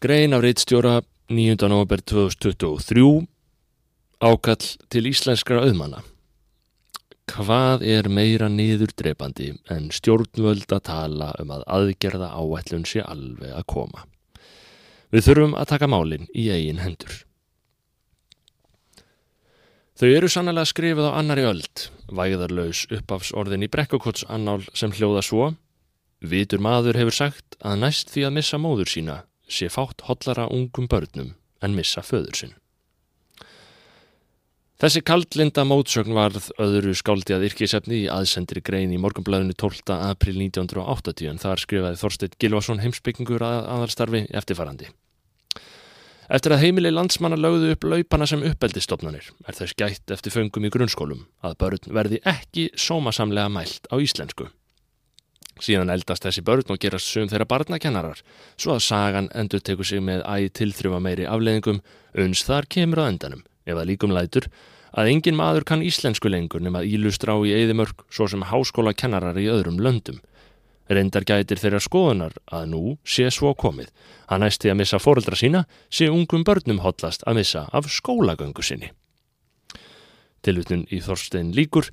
Grein af reittstjóra 9. november 2023 Ákall til íslenskra auðmanna Hvað er meira niðurdrepandi en stjórnvöld að tala um að aðgerða áætlun sé alveg að koma? Við þurfum að taka málinn í eigin hendur. Þau eru sannlega skrifið á annari öld, væðarlaus uppafsorðin í brekkukots annál sem hljóða svo Vitur maður hefur sagt að næst því að missa móður sína sé fátt hotlara ungum börnum en missa föður sinn. Þessi kaldlinda mótsögn varð öðru skáldjað yrkisefni í aðsendri grein í morgunblæðinu 12. april 1980 en þar skrifaði Þorstein Gilvason heimsbyggingur að aðarstarfi eftirfarandi. Eftir að heimili landsmanna lögðu upp laupana sem uppeldistofnanir er þess gætt eftir föngum í grunnskólum að börn verði ekki sómasamlega mælt á íslensku. Síðan eldast þessi börn og gerast sögum þeirra barnakennarar, svo að sagan endur teku sig með æg tilþrjuma meiri afleðingum, uns þar kemur á endanum, ef það líkum lætur, að engin maður kann íslensku lengur nema ílustra á í eðimörk, svo sem háskóla kennarar í öðrum löndum. Reyndar gætir þeirra skoðunar að nú sé svo komið. Hann æsti að missa fóreldra sína, sé ungum börnum hotlast að missa af skólagöngu sinni. Tilvitnun í Þorstein líkur,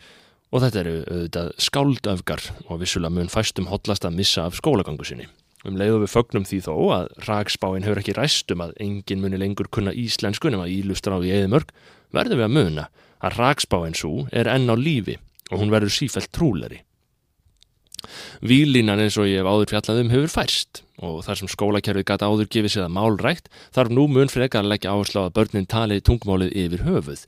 og þetta eru auðvitað skáldöfgar og vissulega mun fæstum hotlast að missa af skólagangu sinni. Um leiðu við fögnum því þó að ragsbáinn hefur ekki ræstum að engin muni lengur kunna íslensku nema ílustra á í eðimörk, verður við að muna að ragsbáinn svo er enn á lífi og hún verður sífælt trúleri. Výlínan eins og ég hef áður fjallaðum hefur færst og þar sem skólakerfið gata áður gefið sér að málrækt þarf nú mun frekar að leggja áherslu á að börnin tali tungmálið yfir höfuð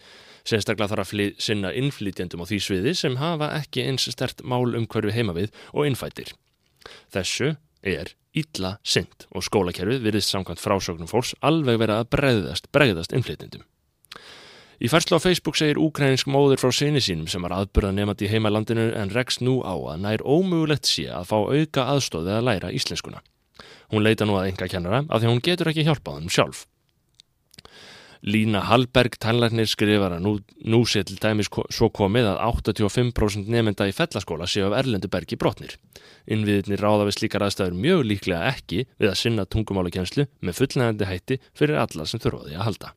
Sérstaklega þarf að sinna innflytjandum á því sviði sem hafa ekki eins stert mál um hverju heima við og innfættir. Þessu er illa synd og skólakerfið virðist samkvæmt frásögnum fólks alveg vera að bregðast, bregðast innflytjandum. Í færslu á Facebook segir úkrænsk móður frá sinni sínum sem var aðbörða nefandi í heimalandinu en rekst nú á að nær ómögulegt sé að fá auka aðstóðið að læra íslenskuna. Hún leita nú að enga kennara af því hún getur ekki hjálpað hann sjálf. Lína Hallberg tannlarnir skrifar að nú, nú sé til dæmis svo komið að 85% nefnda í fellaskóla séu af Erlendu bergi brotnir. Innviðinni ráða við slíkar aðstæður mjög líklega ekki við að sinna tungumálakenslu með fullnægandi hætti fyrir alla sem þurfaði að halda.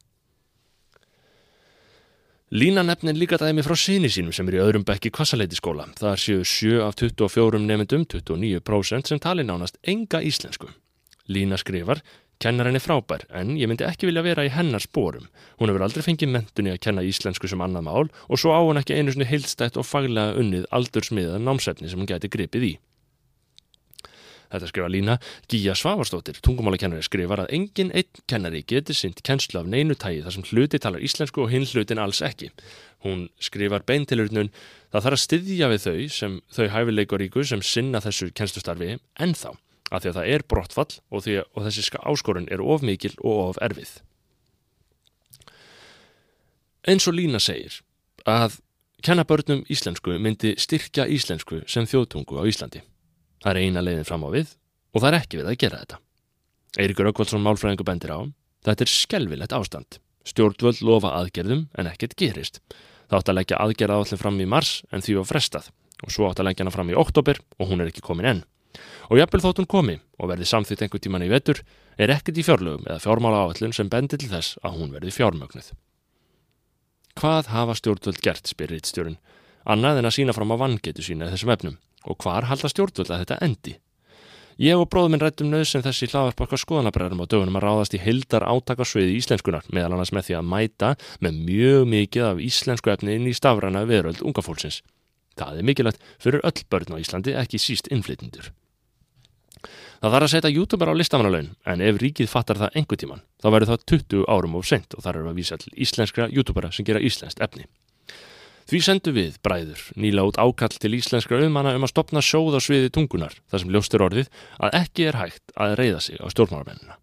Lína nefnir líka dæmi frá síni sínum sem er í öðrum bekki kvassaleiti skóla. Það séu 7 af 24 nefndum, 29% sem tali nánast enga íslensku. Lína skrifar, Kennarinn er frábær en ég myndi ekki vilja vera í hennar spórum. Hún hefur aldrei fengið mentunni að kenna íslensku sem annað mál og svo á hún ekki einu svona heilstætt og faglega unnið aldursmiðað námsefni sem hún geti gripið í. Þetta skrifa lína Gíja Svavarstóttir, tungumálakennari, skrifar að engin einn kennari geti synt kennslu af neinu tægi þar sem hluti talar íslensku og hinn hlutin alls ekki. Hún skrifar beintilurnun það þarf að styðja við þau sem þau hæfileikaríku sem sinna þessu kennslustarfi ennþá að því að það er brottfall og, að, og þessi áskorun er of mikil og of erfið. Eins og Lína segir að kennabörnum íslensku myndi styrkja íslensku sem þjóðtungu á Íslandi. Það er eina leiðin fram á við og það er ekki við að gera þetta. Eirikur Ökvaldsson málfræðingu bendir á þetta er skelvilegt ástand. Stjórnvöld lofa aðgerðum en ekkert gerist. Það átt að leggja aðgerða allir fram í mars en því var frestað og svo átt að leggja hana fram í oktober og hún er ekki komin enn. Og jafnvel þótt hún komi og verði samþýtt einhver tíman í vetur er ekkert í fjárlögum eða fjármála áallun sem bendir til þess að hún verði fjármögnuð. Hvað hafa stjórnvöld gert, spyrir rittstjórun, annað en að sína fram á vangetu sína þessum efnum og hvar halda stjórnvöld að þetta endi? Ég og bróðuminn rættum nöðsinn þessi hlaðarparka skoðanabræðarum á dögunum að ráðast í heildar átakarsviði íslenskunar meðal annars með því að mæta með mjög mikið af íslensku efni inn í stafræna veröld unga fólksins. Það er mikilvægt fyrir öll börn á Íslandi, ekki síst innflytjendur. Það þarf að setja youtuber á listamannalaun en ef ríkið fattar það engu tíman þá verður það 20 árum of sent og þar eru að vísa til íslenskra youtubera sem gera íslenskt efni. Því sendu við, bræður, nýla út ákall til íslenskra auðmanna um að stopna sjóð á sviði tungunar þar sem ljóstur orðið að ekki er hægt að reyða sig á stjórnmálumennina.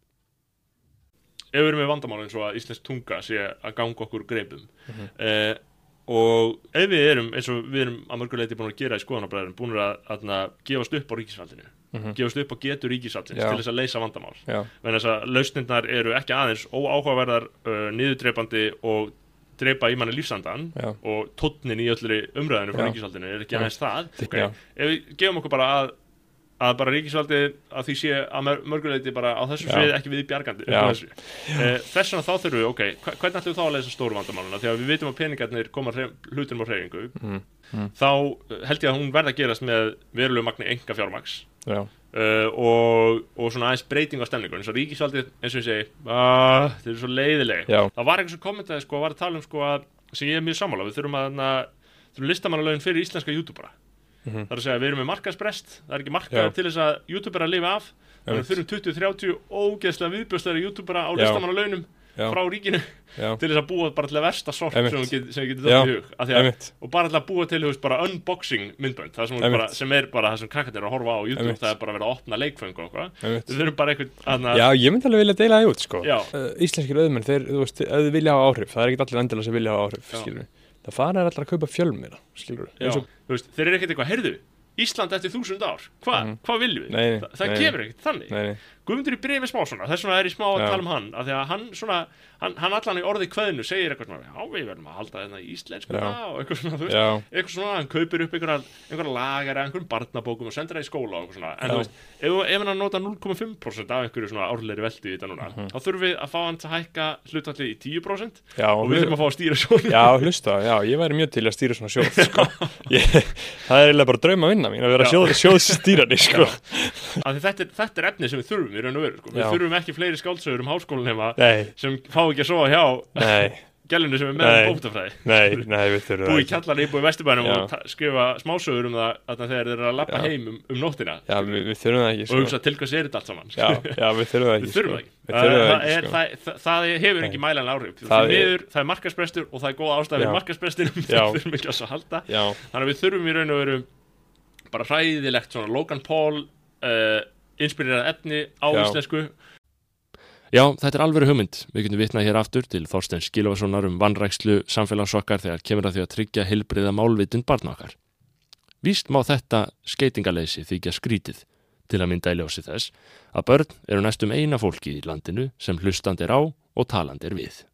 Ef við erum með vandamála eins og að íslensk tunga sé að ganga okkur greipum mm -hmm. eh, og ef við erum eins og við erum að mörguleiti búin að gera í skoðanabræðin búin að, að, að gefast upp á ríkisfaldinu mm -hmm. gefast upp á getur ríkisallins til þess að leysa vandamál en þess að lausnindar eru ekki aðeins óáhugaverðar uh, niðurdreipandi og dreipa í manni lífsandan Já. og tótnin í öllri umræðinu frá ríkisallinu er ekki aðeins það okay. ef við gefum okkur bara að að bara ríkisvaldið að því sé að mör- mörguleiti bara á þessu svið ekki við bjargandi þessu. Eh, þess vegna þá þurfum við, ok, hvernig ætlum við þá að leysa stóru vandamáluna því að við vitum að peningarnir koma hlutunum á hreyfingu. Mm, mm, þá eh, held ég að hún verða að gerast með verulegu magni enga fjármags já, uh, og, og svona aðeins breyting á stemningun eins og ríkisvaldið, eins og ég segi "Ah, þeir eru svo leiðileg já, það var eitthvað sem kommentaði sko, var að tala um sko að sem ég er mjög sammála, við þurfum að na, þurfum youtubera Mhm. það er að segja, við erum með markaðsbrest það er ekki markaður Já. til þess að youtubera lifa af að við þurfum 20-30 ógeðslega viðbjörslega youtubera á já, frá ríkinu já, til þess að búa bara til að versta sort sem við get- getum Já. þátt í hug. Að, og bara til að búa til veist, bara unboxing myndbönd sem, bara, sem er bara það sem krakkarnir eru að horfa á YouTube það er bara að vera að opna leikfeng og eitthvað. Við þurfum bara annað Já, ég myndi alveg vilja deila það út, sko. Uh, íslenskir auðmenn, þeir, þú veist, ef þið vilja hafa áhrif, það er ekki allir endilega sem vilja hafa áhrif. Það fara er allir að kaupa fjölmira, skilur við. Þeir eru ekkert eitthvað, heyrðu Ísland eftir þúsund ár, Hva, Mhm. hvað viljum við? Nei, nei, Þa, það nei. kemur ekkert þannig Nei, nei, Guðmundur í brefi smá svona, þess vegna er ég smá að tala um hann af því að hann svona, hann, hann allan í orði kveðinu segir eitthvað svona, já við verðum að halda þetta í íslensku Já. og eitthvað svona, þú veist já, eitthvað svona, hann kaupir upp einhverja, einhverja lagar eða einhverjum barnabókum og sendir það í skóla og eitthvað svona, en Já. þú veist, ef, ef hann nota 0,5% af einhverju svona árleiri veldu í þetta núna, Mhm. þá þurfum við að fá hann til að hækka hlutallið í 10% já, og við þurfum að fá að stýra svona Já, hlusta, já, ég væri mjög til að stýra svona sjóð, sko. Ég, það er eiginlega bara drauma vinna mín, að vera sjóðstýrani, sko. þetta þetta er efni sem við þurfum í raun og veru, sko. við þurfum ekki fleiri skáldsögur um háskólanema sem fá ekki að sofa hjá gælunni sem er með bóktafræði nei, nei, við þurfum búið í það ekki. kjallarni, búið í vesturbænum Já. og skrifa smásögur um það þegar þeir eru að lappa heim um, um nóttina Já, við, við þurfum það ekki, og sko. hugsa til hvers er þetta allt saman Já, já, við þurfum það ekki, sko. það ekki. Það, það það, það, það, það hefur ekki mælan áhrif. Það það, er- það markasprestur og það er góð ástæð Já. við markasprestinum við þurfum ekki að halda. Þannig að við þurfum í raun og veru bara hræðilegt svona Logan Paul uh, inspirerað efni á Já. íslensku Já, þetta er alveg hugmynd. Við getum vitnað hér aftur til Þorstein Skilvasonar um vannrækslu samfélagsokkar þegar kemur að því að tryggja heilbriða málvitund barna okkar. Víst má þetta skeitingaleysi þykja skrítið til að mynda í ljósi þess að börn eru næstum eina fólki í landinu sem hlustand er á og taland er við.